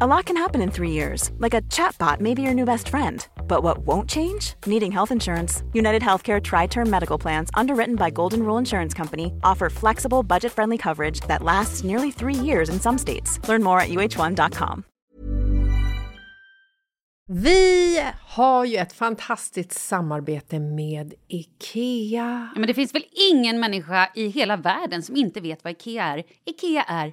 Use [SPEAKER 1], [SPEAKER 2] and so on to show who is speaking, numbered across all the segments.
[SPEAKER 1] A lot can happen in three years, like a chatbot may be your new best friend. But what won't change? Needing health insurance. United Healthcare Tri Term Medical Plans, underwritten by Golden Rule Insurance Company, offer flexible, budget friendly coverage that lasts nearly three years in some states. Learn more at uh1.com.
[SPEAKER 2] Vi har ju ett fantastiskt samarbete med IKEA.
[SPEAKER 3] Ja, men det finns väl ingen människa i hela världen som inte vet vad Ikea är. Ikea är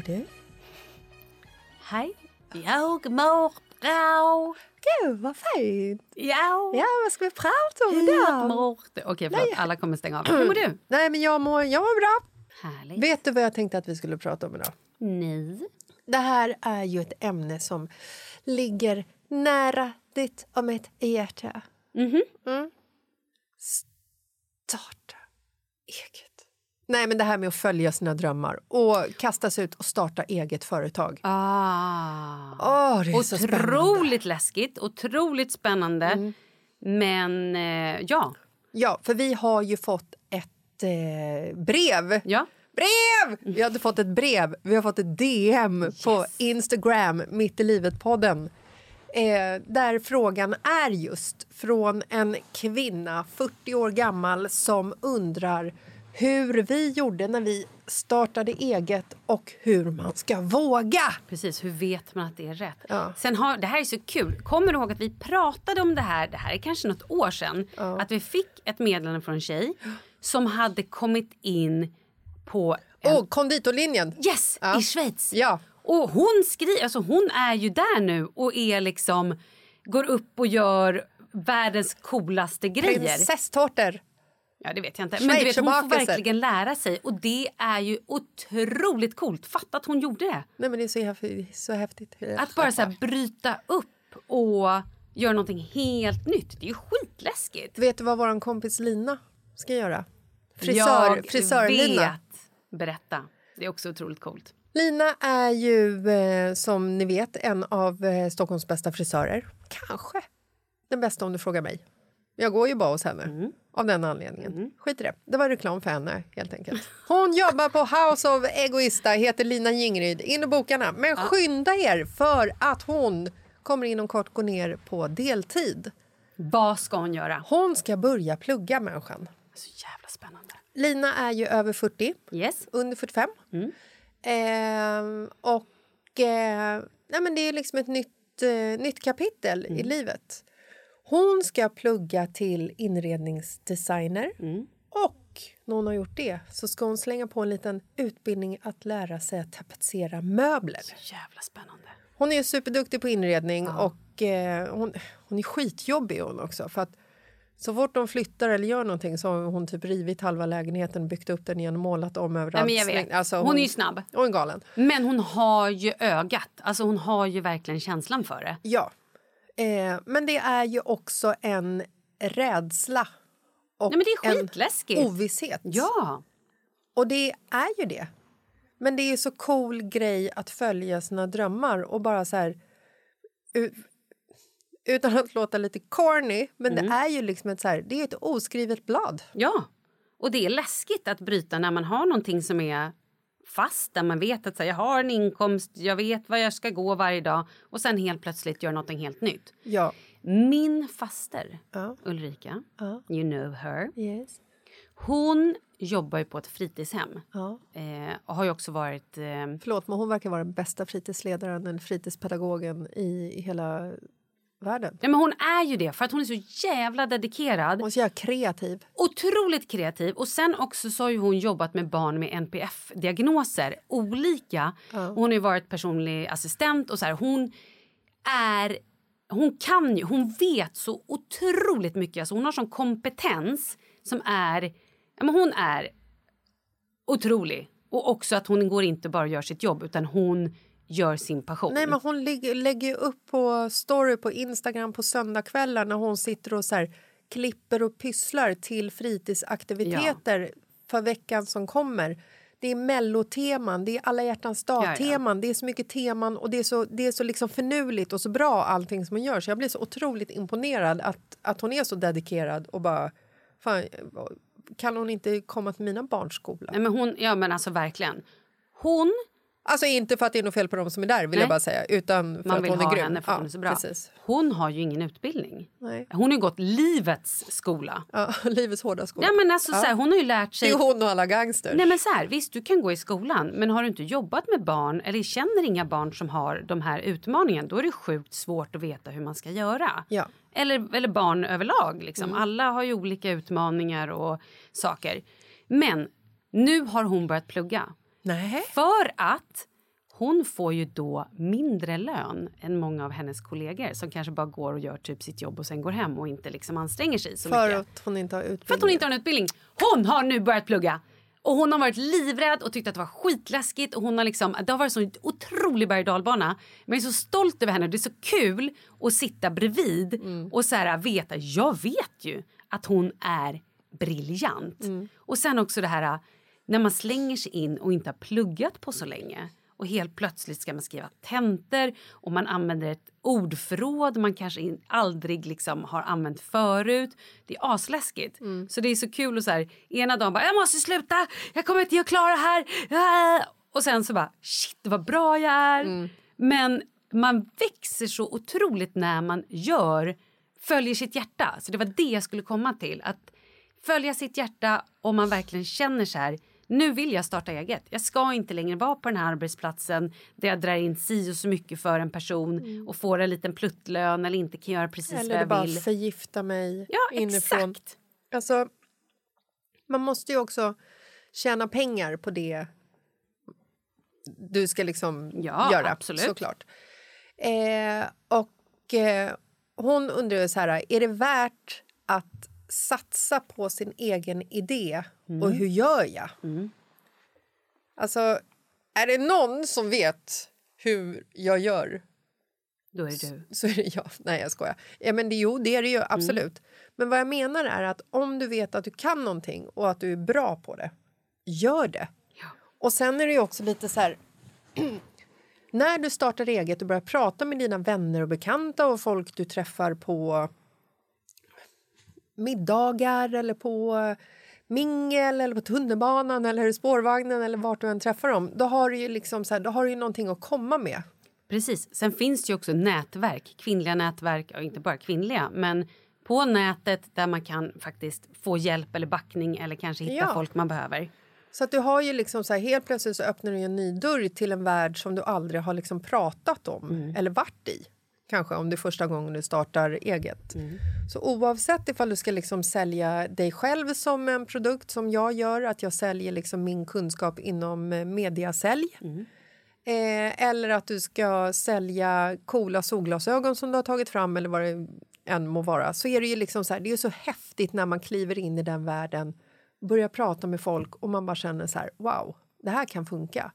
[SPEAKER 2] Mår du?
[SPEAKER 3] Hej! Jag mår bra!
[SPEAKER 2] Gud, vad fint!
[SPEAKER 3] Ja!
[SPEAKER 2] Ja, vad ska vi prata om idag?
[SPEAKER 3] mår du? Okej, förlåt. Alla kommer stänga av. Hur mår du?
[SPEAKER 2] Nej, men jag mår, jag mår bra.
[SPEAKER 3] Härligt.
[SPEAKER 2] Vet du vad jag tänkte att vi skulle prata om idag?
[SPEAKER 3] Nej.
[SPEAKER 2] Det här är ju ett ämne som ligger nära ditt och mitt hjärta.
[SPEAKER 3] Mhm.
[SPEAKER 2] Mm. Starta eget. Nej, men det här med att följa sina drömmar och kasta sig ut och starta eget företag.
[SPEAKER 3] Ah.
[SPEAKER 2] Åh, det är så spännande. Mm.
[SPEAKER 3] Otroligt läskigt, otroligt spännande. Men eh, ja.
[SPEAKER 2] Ja, för vi har ju fått ett eh, brev.
[SPEAKER 3] ja.
[SPEAKER 2] Brev! Vi hade fått ett brev. Vi har fått ett DM på Instagram, Mitt i livet-podden. Eh, där frågan är just från en kvinna, 40 år gammal som undrar hur vi gjorde när vi startade eget och hur man ska våga.
[SPEAKER 3] Precis, hur vet man att det är rätt?
[SPEAKER 2] Ja.
[SPEAKER 3] Sen har, det här är så kul. Kommer du ihåg att vi pratade om det här, det här är kanske något år sedan, att vi fick ett meddelande från en tjej som hade kommit in på en,
[SPEAKER 2] Och konditorlinjen.
[SPEAKER 3] yes,
[SPEAKER 2] Ja.
[SPEAKER 3] i Schweiz.
[SPEAKER 2] Ja.
[SPEAKER 3] Och hon skriver, alltså hon är ju där nu och är liksom, går upp och gör världens coolaste grejer.
[SPEAKER 2] Prinsesstårtor.
[SPEAKER 3] Ja, det vet jag inte. Men du vet, hon får verkligen lära sig och det är ju otroligt coolt. Fatta att hon gjorde det.
[SPEAKER 2] Nej, men det är så häftigt. Så häftigt.
[SPEAKER 3] Att bara så här, bryta upp och göra någonting helt nytt. Det är ju skitläskigt.
[SPEAKER 2] Vet du vad vår kompis Lina ska göra? Frisör,
[SPEAKER 3] jag
[SPEAKER 2] frisör-Lina.
[SPEAKER 3] vet. Berätta. Det är också otroligt coolt.
[SPEAKER 2] Lina är ju eh, som ni vet en av eh, Stockholms bästa frisörer. Kanske den bästa om du frågar mig. Jag går ju bara hos henne av den anledningen. Skit i det. Det var reklam för henne helt enkelt. Hon jobbar på House of Egoista, heter Lina Jingryd. In och bokarna. Men skynda er för att hon kommer inom kort gå ner på deltid.
[SPEAKER 3] Vad ska hon göra?
[SPEAKER 2] Hon ska börja plugga människan.
[SPEAKER 3] Så jävla spännande.
[SPEAKER 2] Lina är ju över 40
[SPEAKER 3] Yes.
[SPEAKER 2] under 45. Ehm, och eh, nej, men det är liksom ett nytt, eh, nytt kapitel i livet. Hon ska plugga till inredningsdesigner. Och när hon har gjort det så ska hon slänga på en liten utbildning att lära sig att tapetsera möbler.
[SPEAKER 3] Så jävla spännande.
[SPEAKER 2] Hon är superduktig på inredning och eh, hon, hon är skitjobbig hon också. För att så fort de flyttar eller gör någonting så har hon typ rivit halva lägenheten, byggt upp den igen och målat om överallt.
[SPEAKER 3] Nej, men jag vet.
[SPEAKER 2] Alltså,
[SPEAKER 3] Hon är ju snabb.
[SPEAKER 2] Hon är galen.
[SPEAKER 3] Men hon har ju ögat. Alltså hon har ju verkligen känslan för det.
[SPEAKER 2] Ja. Eh, men det är ju också en rädsla och
[SPEAKER 3] Nej, men det är
[SPEAKER 2] en ovisshet.
[SPEAKER 3] Ja.
[SPEAKER 2] Och det är ju det. Men det är så cool grej att följa sina drömmar och bara så här... Utan att låta lite corny, men
[SPEAKER 3] Mm.
[SPEAKER 2] det är ju liksom ett, så här, det är ett oskrivet blad.
[SPEAKER 3] Ja. Och det är läskigt att bryta när man har någonting som är fast där man vet att så här, jag har en inkomst, jag vet var jag ska gå varje dag och sen helt plötsligt gör någonting helt nytt.
[SPEAKER 2] Ja.
[SPEAKER 3] Min faster
[SPEAKER 2] Ja.
[SPEAKER 3] Ulrika,
[SPEAKER 2] Ja.
[SPEAKER 3] you know her.
[SPEAKER 2] Yes.
[SPEAKER 3] Hon jobbar ju på ett fritidshem
[SPEAKER 2] Ja.
[SPEAKER 3] eh, och har ju också varit eh,
[SPEAKER 2] Förlåt, men hon verkar vara den bästa fritidsledaren eller fritidspedagogen i, i hela världen.
[SPEAKER 3] Ja, men hon är ju det, för att hon är så jävla dedikerad.
[SPEAKER 2] Hon är så jävla kreativ.
[SPEAKER 3] Otroligt kreativ. Och sen också så har hon jobbat med barn med NPF-diagnoser. Olika. Och hon har varit personlig assistent och så här. Hon är... Hon kan ju, hon vet så otroligt mycket. Alltså hon har sån kompetens som är... Ja, men hon är otrolig. Och också att hon går inte bara och gör sitt jobb utan hon gör sin passion.
[SPEAKER 2] Nej, men hon lägger, ju upp på story på Instagram på söndagskvällar när hon sitter och så här, klipper och pysslar till fritidsaktiviteter för veckan som kommer. Det är melloteman, det är alla hjärtans dag-teman. Det är så mycket teman och det är så, det är så liksom förnuligt och så bra allting som hon gör. Så jag blir så otroligt imponerad att, att hon är så dedikerad och bara... Fan, kan hon inte komma till mina barns skola?
[SPEAKER 3] Nej, men hon, ja men alltså verkligen. Hon
[SPEAKER 2] Alltså inte för att det är något fel på dem som är där vill
[SPEAKER 3] Nej.
[SPEAKER 2] jag bara säga. Utan för
[SPEAKER 3] Man
[SPEAKER 2] att
[SPEAKER 3] vill
[SPEAKER 2] hon är
[SPEAKER 3] ha
[SPEAKER 2] grym.
[SPEAKER 3] henne för att hon är så bra.
[SPEAKER 2] Precis.
[SPEAKER 3] Hon har ju ingen utbildning.
[SPEAKER 2] Nej.
[SPEAKER 3] Hon har gått livets skola.
[SPEAKER 2] Ja, livets hårda skola.
[SPEAKER 3] Ja, men alltså, så här, hon har ju lärt
[SPEAKER 2] Det
[SPEAKER 3] sig...
[SPEAKER 2] är hon och alla gangsters.
[SPEAKER 3] Nej, men så här, visst, du kan gå i skolan, men har du inte jobbat med barn eller känner inga barn som har de här utmaningarna, då är det sjukt svårt att veta hur man ska göra.
[SPEAKER 2] Ja.
[SPEAKER 3] Eller, eller barn överlag. Liksom. Alla har ju olika utmaningar och saker. Men nu har hon börjat plugga.
[SPEAKER 2] Nej.
[SPEAKER 3] För att hon får ju då mindre lön än många av hennes kollegor som kanske bara går och gör typ sitt jobb och sen går hem och inte liksom anstränger sig så
[SPEAKER 2] För
[SPEAKER 3] mycket.
[SPEAKER 2] att hon inte har utbildning.
[SPEAKER 3] För att hon inte har en utbildning. Hon har nu börjat plugga! Och hon har varit livrädd och tyckt att det var skitläskigt. Och hon har liksom, det har varit så otrolig berg. Men jag är så stolt över henne. Det är så kul att sitta bredvid och så här, veta. Jag vet ju att hon är briljant. Och sen också det här när man slänger sig in och inte har pluggat på så länge. Och helt plötsligt ska man skriva tentor och man använder ett ordförråd man kanske aldrig liksom har använt förut. Det är asläskigt. Så det är så kul och så här, ena dagen bara jag måste sluta, jag kommer inte att klara det här. Ah! Och sen så bara shit vad bra jag är. Men man växer så otroligt när man gör, följer sitt hjärta. Så det var det jag skulle komma till. Att följa sitt hjärta om man verkligen känner så här nu vill jag starta eget. Jag ska inte längre vara på den här arbetsplatsen där jag drar in si och så mycket för en person och får en liten pluttlön eller inte kan göra precis
[SPEAKER 2] Eller
[SPEAKER 3] vad jag
[SPEAKER 2] bara
[SPEAKER 3] vill.
[SPEAKER 2] förgifta mig
[SPEAKER 3] Ja,
[SPEAKER 2] inifrån.
[SPEAKER 3] exakt.
[SPEAKER 2] Alltså, man måste ju också tjäna pengar på det du ska liksom
[SPEAKER 3] Ja,
[SPEAKER 2] göra.
[SPEAKER 3] absolut.
[SPEAKER 2] Såklart. Eh, och eh, hon undrar så här, är det värt att satsa på sin egen idé
[SPEAKER 3] Mm.
[SPEAKER 2] och hur gör jag? Alltså, är det någon som vet hur jag gör
[SPEAKER 3] Då är det du.
[SPEAKER 2] så är det jag. Nej, jag skojar. Ja, men det, jo, det är det ju absolut. Men vad jag menar är att om du vet att du kan någonting och att du är bra på det, gör det. Och sen är det ju också lite så här... när du startar eget och börjar prata med dina vänner och bekanta och folk du träffar på middagar eller på mingel eller på tunnelbanan eller i spårvagnen eller vart du än träffar dem, då har du ju liksom så här, då har du ju någonting att komma med.
[SPEAKER 3] Precis. Sen finns det ju också nätverk, kvinnliga nätverk, och inte bara kvinnliga, men på nätet där man kan faktiskt få hjälp eller backning eller kanske hitta
[SPEAKER 2] Ja.
[SPEAKER 3] folk man behöver.
[SPEAKER 2] Så att du har ju liksom så här, helt plötsligt så öppnar du en ny dörr till en värld som du aldrig har liksom pratat om eller varit i. Kanske om det är första gången du startar eget. Så oavsett ifall du ska liksom sälja dig själv som en produkt som jag gör, att jag säljer liksom min kunskap inom eh, mediasälj. Eh, eller att du ska sälja coola solglasögon som du har tagit fram eller vad det än må vara. Så är det ju liksom så här, det är så häftigt när man kliver in i den världen börjar prata med folk och man bara känner så här, wow, det här kan funka.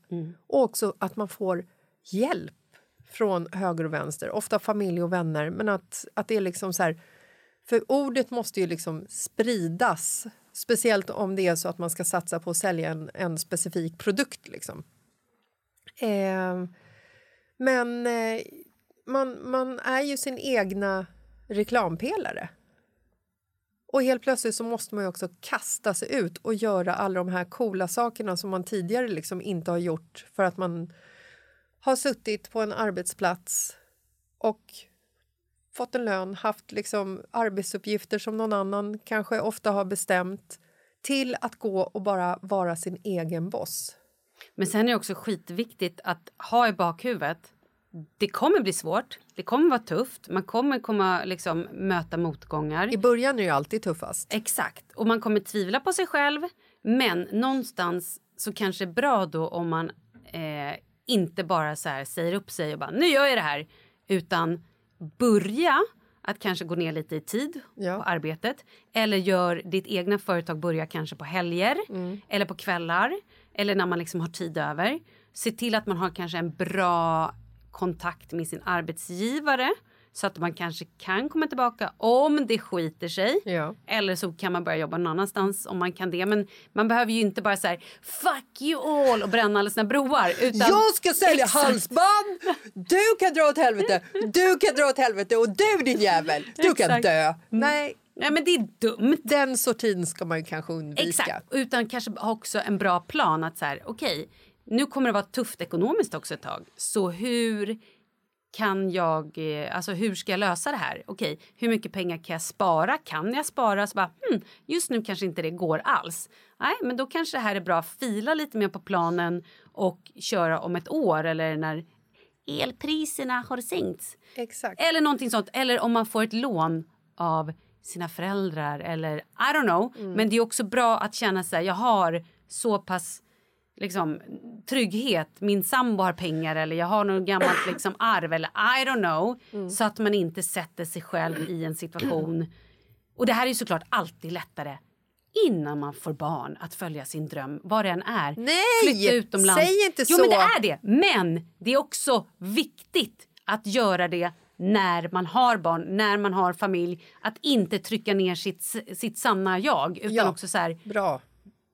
[SPEAKER 2] Och också att man får hjälp från höger och vänster, ofta familj och vänner. Men att, att det är liksom så här, för ordet måste ju liksom spridas. Speciellt om det är så att man ska satsa på att sälja en, en specifik produkt. Liksom. Eh, men eh, man, man är ju sin egna reklampelare. Och helt plötsligt så måste man ju också kasta sig ut och göra alla de här coola sakerna som man tidigare liksom inte har gjort för att man har suttit på en arbetsplats och fått en lön, haft liksom arbetsuppgifter som någon annan kanske ofta har bestämt till att gå och bara vara sin egen boss.
[SPEAKER 3] Men sen är det också skitviktigt att ha i bakhuvudet det kommer bli svårt, det kommer vara tufft, man kommer komma liksom möta motgångar.
[SPEAKER 2] I början är det alltid tuffast.
[SPEAKER 3] Exakt, och man kommer tvivla på sig själv. Men någonstans så kanske det är bra då om man eh, inte bara så här säger upp sig och bara nu gör jag det här. Utan börja att kanske gå ner lite i tid
[SPEAKER 2] Ja.
[SPEAKER 3] på arbetet. Eller gör ditt egna företag börja kanske på helger
[SPEAKER 2] Mm.
[SPEAKER 3] eller på kvällar. Eller när man liksom har tid över. Se till att man har kanske en bra kontakt med sin arbetsgivare. Så att man kanske kan komma tillbaka om det skiter sig.
[SPEAKER 2] Ja.
[SPEAKER 3] Eller så kan man börja jobba någon annanstans om man kan det. Men man behöver ju inte bara så här fuck you all och bränna alla sina broar. Utan,
[SPEAKER 2] Jag ska sälja
[SPEAKER 3] Exakt.
[SPEAKER 2] halsband! Du kan dra åt helvete! Du kan dra åt helvete! Och du din jävel! Du kan
[SPEAKER 3] Exakt.
[SPEAKER 2] dö! Nej,
[SPEAKER 3] Nej men det är dumt.
[SPEAKER 2] den sortin ska man kanske undvika.
[SPEAKER 3] Exakt. Utan kanske ha också en bra plan att så här okej nu kommer det vara tufft ekonomiskt också ett tag. Så hur kan jag, eh, alltså hur ska jag lösa det här? Okej, hur mycket pengar kan jag spara? Kan jag spara? Så bara, hmm, just nu kanske inte det går alls. Nej, men då kanske det här är bra att fila lite mer på planen och köra om ett år eller när elpriserna har sänkts.
[SPEAKER 2] Exakt.
[SPEAKER 3] Eller någonting sånt. Eller om man får ett lån av sina föräldrar eller I don't know. Men det är också bra att känna sig jag har så pass liksom, trygghet. Min sambo har pengar eller jag har något gammalt liksom, arv eller I don't know. Så att man inte sätter sig själv i en situation. Och det här är ju såklart alltid lättare innan man får barn att följa sin dröm, vad det än är.
[SPEAKER 2] Nej!
[SPEAKER 3] Flytta utomlands.
[SPEAKER 2] Säg inte
[SPEAKER 3] jo,
[SPEAKER 2] så.
[SPEAKER 3] men det är det. Men det är också viktigt att göra det när man har barn, när man har familj. Att inte trycka ner sitt, sitt sanna jag. Utan
[SPEAKER 2] Ja.
[SPEAKER 3] också så här,
[SPEAKER 2] Bra.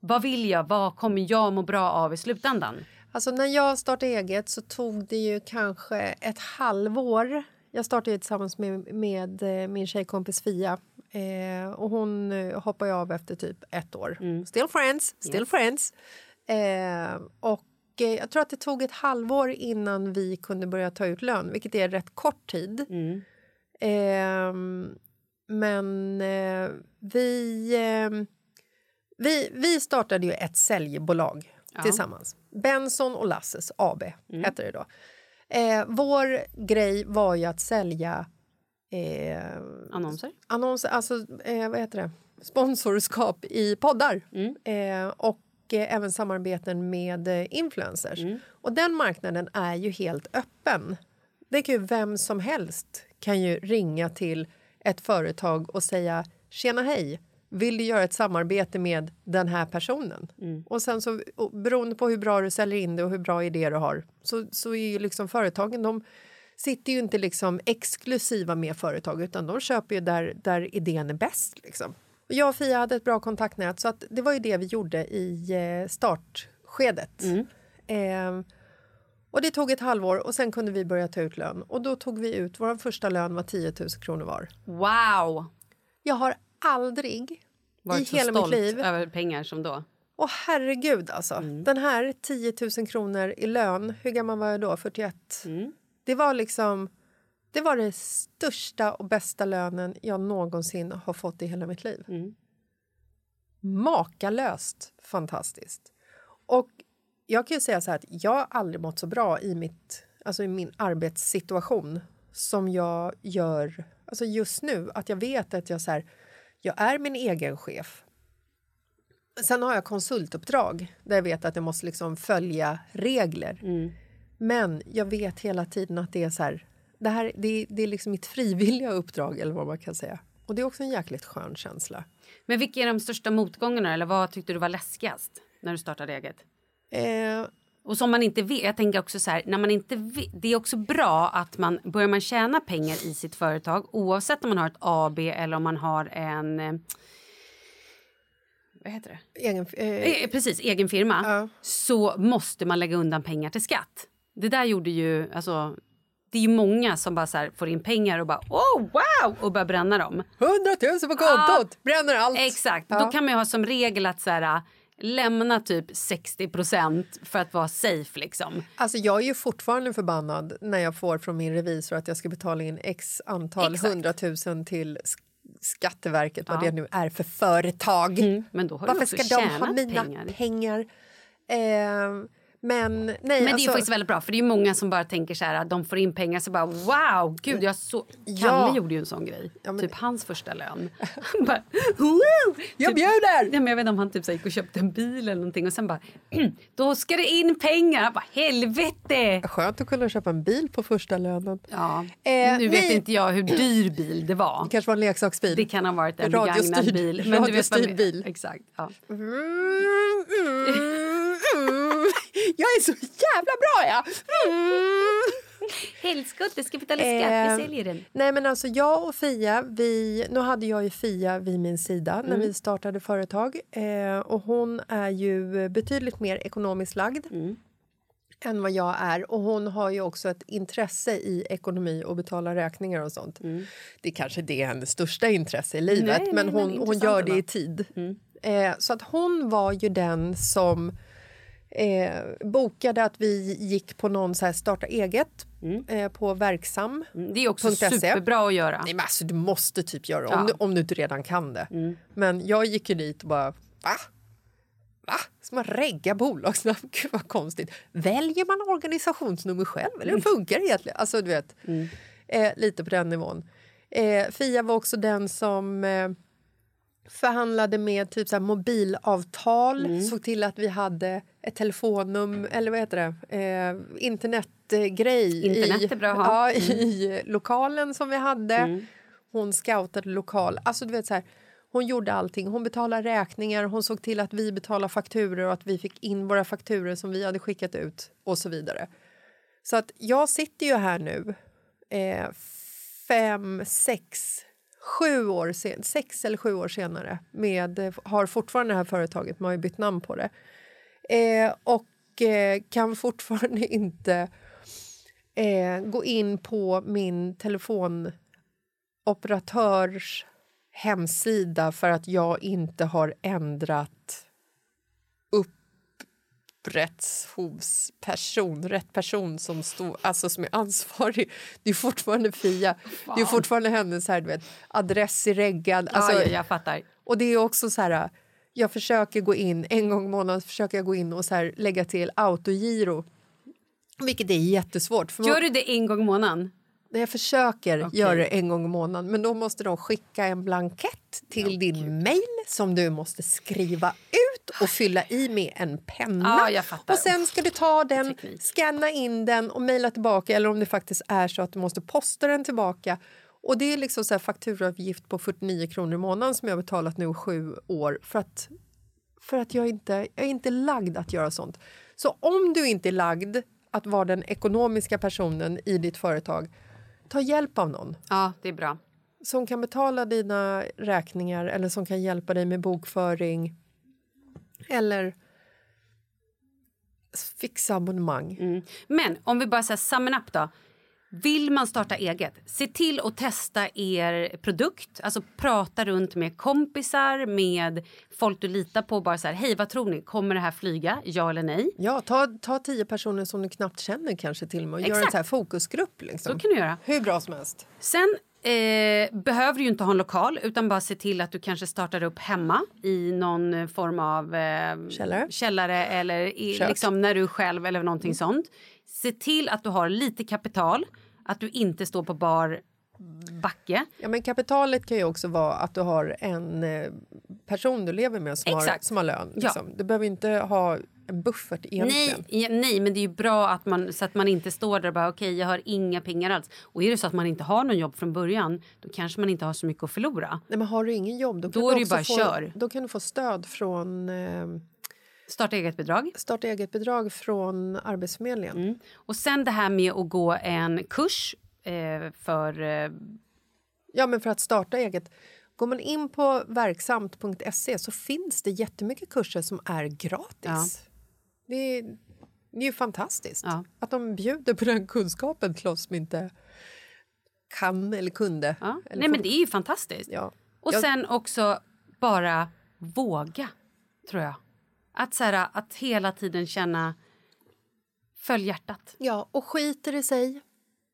[SPEAKER 3] Vad vill jag? Vad kommer jag må bra av i slutändan?
[SPEAKER 2] Alltså när jag startade eget så tog det ju kanske ett halvår. Jag startade tillsammans med, med eh, min tjejkompis Fia. Eh, och hon eh, hoppade av efter typ ett år. Still friends, still friends. Eh, och eh, jag tror att det tog ett halvår innan vi kunde börja ta ut lön, vilket är rätt kort tid. Ehm, men eh, vi, eh, vi, vi startade ju ett säljbolag tillsammans. Benson och Lasses AB hette det då. Eh, vår grej var ju att sälja eh,
[SPEAKER 3] Annonser?
[SPEAKER 2] annonser, alltså eh, vad heter det? sponsorskap i poddar. Eh, och eh, även samarbeten med eh, influencers. Och den marknaden är ju helt öppen. Det kan ju vem som helst kan ju ringa till ett företag och säga tjena hej, vill du göra ett samarbete med den här personen? Och sen så och beroende på hur bra du säljer in det och hur bra idé du har så, så är ju liksom företagen de sitter ju inte liksom exklusiva med företag utan de köper ju där, där idén är bäst. Liksom. Och jag och Fia hade ett bra kontaktnät så att det var ju det vi gjorde i eh, startskedet. Eh, och det tog ett halvår och sen kunde vi börja ta ut lön. Och då tog vi ut, vår första lön var 10 000 kronor var.
[SPEAKER 3] Wow!
[SPEAKER 2] Jag har aldrig
[SPEAKER 3] Varit
[SPEAKER 2] i hela mitt liv
[SPEAKER 3] över pengar som då.
[SPEAKER 2] Åh herregud alltså. Den här 10 000 kronor i lön, hur gammal var jag då? 41? Det var liksom... Det var den största och bästa lönen jag någonsin har fått i hela mitt liv. Makalöst fantastiskt. Och jag kan ju säga så här att jag har aldrig mått så bra i, mitt, alltså i min arbetssituation som jag gör alltså just nu. Att jag vet att jag, så här, jag är min egen chef. Sen har jag konsultuppdrag där jag vet att jag måste liksom följa regler. Men jag vet hela tiden att det är så här, det, här det, det är liksom mitt frivilliga uppdrag eller vad man kan säga. Och det är också en jäkligt skön känsla.
[SPEAKER 3] Men vilka är de största motgångarna eller vad tyckte du var läskigast när du startade eget?
[SPEAKER 2] Eh,
[SPEAKER 3] Och som man inte vet, jag tänker också så här, när man inte vet, det är också bra att man börjar man tjäna pengar i sitt företag oavsett om man har ett AB eller om man har en eh, vad heter det?
[SPEAKER 2] egen, eh,
[SPEAKER 3] Eh, precis, egen firma.
[SPEAKER 2] Ja.
[SPEAKER 3] Så måste man lägga undan pengar till skatt. Det där gjorde ju, alltså det är ju många som bara här får in pengar och bara oh wow och börjar bränna dem.
[SPEAKER 2] 100 000 på kontot! Bränner allt!
[SPEAKER 3] Exakt,
[SPEAKER 2] Ja.
[SPEAKER 3] då kan man ha som regel att så här, lämna typ 60% för att vara safe liksom.
[SPEAKER 2] Alltså jag är ju fortfarande förbannad när jag får från min revisor att jag ska betala in x antal
[SPEAKER 3] Exakt.
[SPEAKER 2] hundratusen till sk- Skatteverket, vad
[SPEAKER 3] Ja.
[SPEAKER 2] det nu är för företag.
[SPEAKER 3] Men då har du
[SPEAKER 2] Varför ska de ha mina
[SPEAKER 3] pengar.
[SPEAKER 2] pengar? Eh, men nej,
[SPEAKER 3] Men det är
[SPEAKER 2] alltså,
[SPEAKER 3] faktiskt väldigt bra för det är många som bara tänker så här att de får in pengar så bara wow, gud jag så Kalle
[SPEAKER 2] Ja.
[SPEAKER 3] gjorde ju en sån grej.
[SPEAKER 2] Ja, men-
[SPEAKER 3] Typ hans första lön. Han bara!
[SPEAKER 2] Jag
[SPEAKER 3] typ,
[SPEAKER 2] bjuder!
[SPEAKER 3] Ja, men jag vet inte om han typ så gick och köpte en bil eller någonting och sen bara då ska det in pengar. Han bara helvete!
[SPEAKER 2] Skönt att kunna köpa en bil på första lönen.
[SPEAKER 3] Ja,
[SPEAKER 2] Eh,
[SPEAKER 3] nu vet inte jag hur dyr bil det var.
[SPEAKER 2] Det kanske var en leksaksbil.
[SPEAKER 3] Det kan ha varit en begagnad bil. du vet vad
[SPEAKER 2] bil.
[SPEAKER 3] Exakt. Ja.
[SPEAKER 2] Mm, mm, mm. Jag är så jävla bra, ja! Mm.
[SPEAKER 3] Helskotte, ska betala
[SPEAKER 2] Eh,
[SPEAKER 3] vi säljer den.
[SPEAKER 2] Nej, men alltså jag och Fia, vi, nu hade jag ju Fia vid min sida när vi startade företag. Eh, och hon är ju betydligt mer ekonomiskt lagd än vad jag är. Och hon har ju också ett intresse i ekonomi och betala räkningar och sånt. Det är kanske det är hennes största intresse i livet,
[SPEAKER 3] Nej,
[SPEAKER 2] men
[SPEAKER 3] nej,
[SPEAKER 2] hon,
[SPEAKER 3] men
[SPEAKER 2] hon gör det i tid. Eh, så att hon var ju den som eh, bokade att vi gick på någon så här starta eget eh, på Verksam.
[SPEAKER 3] Det är också
[SPEAKER 2] .se.
[SPEAKER 3] superbra att göra.
[SPEAKER 2] Nej, men alltså, du måste typ göra
[SPEAKER 3] Ja.
[SPEAKER 2] om, du, om du inte redan kan det. Men jag gick ju dit och bara... Va? Va? Ska man regga bolagsnamn? Gud, vad konstigt. Väljer man organisationsnummer själv? Eller hur funkar det egentligen? Alltså, du vet, eh, lite på den nivån. Eh, Fia var också den som eh, förhandlade med typ så mobilavtal såg till att vi hade ett telefonnummer, eller vad heter det, eh, internetgrej
[SPEAKER 3] Internet
[SPEAKER 2] i, ja, i lokalen som vi hade. Hon scoutade lokal. Alltså, du vet, så här, hon gjorde allting. Hon betalade räkningar, hon såg till att vi betalade fakturor och att vi fick in våra fakturor som vi hade skickat ut och så vidare. Så att jag sitter ju här nu, eh, fem, sex, sju år sen, sex eller sju år senare med, har fortfarande det här företaget, man har ju bytt namn på det. Eh, och eh, kan fortfarande inte eh, gå in på min telefonoperatörs hemsida för att jag inte har ändrat upprättshovsperson, rätt person som, stod, alltså som är ansvarig. Det är fortfarande Fia. Det är fortfarande hennes här, du vet, adress är reggad. Alltså,
[SPEAKER 3] ja, ja, jag fattar.
[SPEAKER 2] och det är också så här, jag försöker gå in, en gång i månaden försöker jag gå in och så här, lägga till autogiro. Vilket är jättesvårt. För man-
[SPEAKER 3] Gör du det en gång i månaden?
[SPEAKER 2] Jag försöker
[SPEAKER 3] Okej.
[SPEAKER 2] göra det en gång i månaden men då måste de skicka en blankett till din mail som du måste skriva ut och fylla i med en penna.
[SPEAKER 3] Fattar.
[SPEAKER 2] och sen ska du ta den, scanna in den och mejla tillbaka eller om det faktiskt är så att du måste posta den tillbaka. Och det är liksom så fakturaavgift på 49 kronor i månaden som jag har betalat nu sju år för att, för att jag, inte, jag är inte lagd att göra sånt. Så om du inte är lagd att vara den ekonomiska personen i ditt företag, ta hjälp av någon
[SPEAKER 3] Ja, det är bra.
[SPEAKER 2] som kan betala dina räkningar eller som kan hjälpa dig med bokföring eller fixa abonnemang.
[SPEAKER 3] Mm. Men om vi bara säger summen up då. Vill man starta eget, se till att testa er produkt. Alltså prata runt med kompisar, med folk du litar på. Bara så här, hej vad tror ni, kommer det här flyga? Ja eller nej?
[SPEAKER 2] Ja, ta, ta tio personer som du knappt känner kanske till och gör en så här fokusgrupp. Liksom.
[SPEAKER 3] Så kan du göra.
[SPEAKER 2] Hur bra som helst.
[SPEAKER 3] Sen eh, behöver du ju inte ha en lokal utan bara se till att du kanske startar upp hemma i någon form av eh,
[SPEAKER 2] Källare.
[SPEAKER 3] källare eller i, liksom när du själv eller någonting sånt. Se till att du har lite kapital, att du inte står på bar backe.
[SPEAKER 2] Ja, men kapitalet kan ju också vara att du har en eh, person du lever med som, har, som har lön.
[SPEAKER 3] Ja.
[SPEAKER 2] Liksom. Du behöver inte ha en buffert egentligen.
[SPEAKER 3] Nej, ja, nej, men det är ju bra att man, så att man inte står där och bara okej, jag har inga pengar alls. Och är det så att man inte har någon jobb från början, då kanske man inte har så mycket att förlora.
[SPEAKER 2] Nej, men har du ingen jobb då kan,
[SPEAKER 3] Då
[SPEAKER 2] du
[SPEAKER 3] ju
[SPEAKER 2] också
[SPEAKER 3] bara
[SPEAKER 2] få,
[SPEAKER 3] kör.
[SPEAKER 2] Då kan du få stöd från eh,
[SPEAKER 3] Starta eget-bidrag.
[SPEAKER 2] starta eget-bidrag från Arbetsförmedlingen.
[SPEAKER 3] Mm. Och sen det här med att gå en kurs eh, för... Eh,
[SPEAKER 2] Ja, men för att starta eget. Går man in på verksamt.se så finns det jättemycket kurser som är gratis.
[SPEAKER 3] Ja.
[SPEAKER 2] Det, är, det är ju fantastiskt
[SPEAKER 3] Ja.
[SPEAKER 2] att de bjuder på den kunskapen till oss som inte kan eller kunde.
[SPEAKER 3] ja.
[SPEAKER 2] Eller
[SPEAKER 3] Nej,
[SPEAKER 2] får-
[SPEAKER 3] men det är ju fantastiskt.
[SPEAKER 2] Ja.
[SPEAKER 3] Och
[SPEAKER 2] Jag-
[SPEAKER 3] sen också bara våga, tror jag. Att, så här, att hela tiden känna... Följ hjärtat.
[SPEAKER 2] ja, och skiter i sig,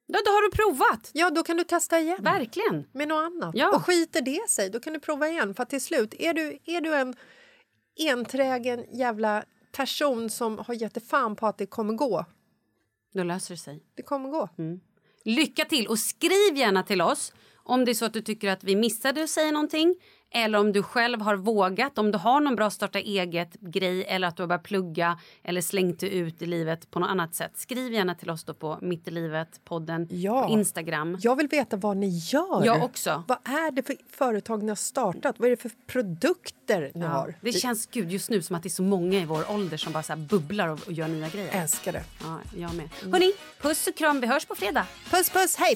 [SPEAKER 3] Ja, då har du provat.
[SPEAKER 2] ja då kan du testa igen.
[SPEAKER 3] Verkligen.
[SPEAKER 2] med något annat.
[SPEAKER 3] Ja.
[SPEAKER 2] Och skiter det sig, då kan du prova igen. För till slut, är du, är du en enträgen jävla person som har gett dig fan på att det kommer gå,
[SPEAKER 3] Då löser det sig.
[SPEAKER 2] det kommer gå.
[SPEAKER 3] Lycka till! Och skriv gärna till oss om det är så att du tycker att vi missade att säga någonting eller om du själv har vågat, om du har någon bra starta eget-grej eller att du har börjat plugga eller slängt dig ut i livet på något annat sätt. Skriv gärna till oss då på Mitt i livet-podden
[SPEAKER 2] Ja.
[SPEAKER 3] på Instagram.
[SPEAKER 2] Jag vill veta vad ni gör.
[SPEAKER 3] Jag också.
[SPEAKER 2] Vad är det för företag ni har startat? Vad är det för produkter ni
[SPEAKER 3] Ja,
[SPEAKER 2] har?
[SPEAKER 3] det känns gud just nu som att det är så många i vår ålder som bara så bubblar och, och gör nya grejer.
[SPEAKER 2] älskar det.
[SPEAKER 3] Ja, jag med. Hörni, puss och kram. Vi hörs på fredag.
[SPEAKER 2] Puss, puss, hej!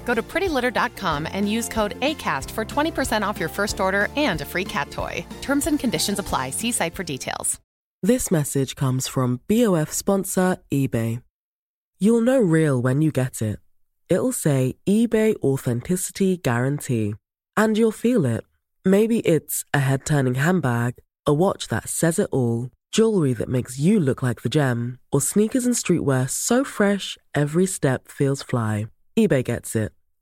[SPEAKER 4] Go to prettylitter.com and use code ACAST for 20% off your first order and a free cat toy. Terms and conditions apply. See site for details.
[SPEAKER 5] This message comes from BOF sponsor eBay. You'll know real when you get it. It'll say eBay Authenticity Guarantee. And you'll feel it. Maybe it's a head turning handbag, a watch that says it all, jewelry that makes you look like the gem, or sneakers and streetwear so fresh every step feels fly. eBay gets it.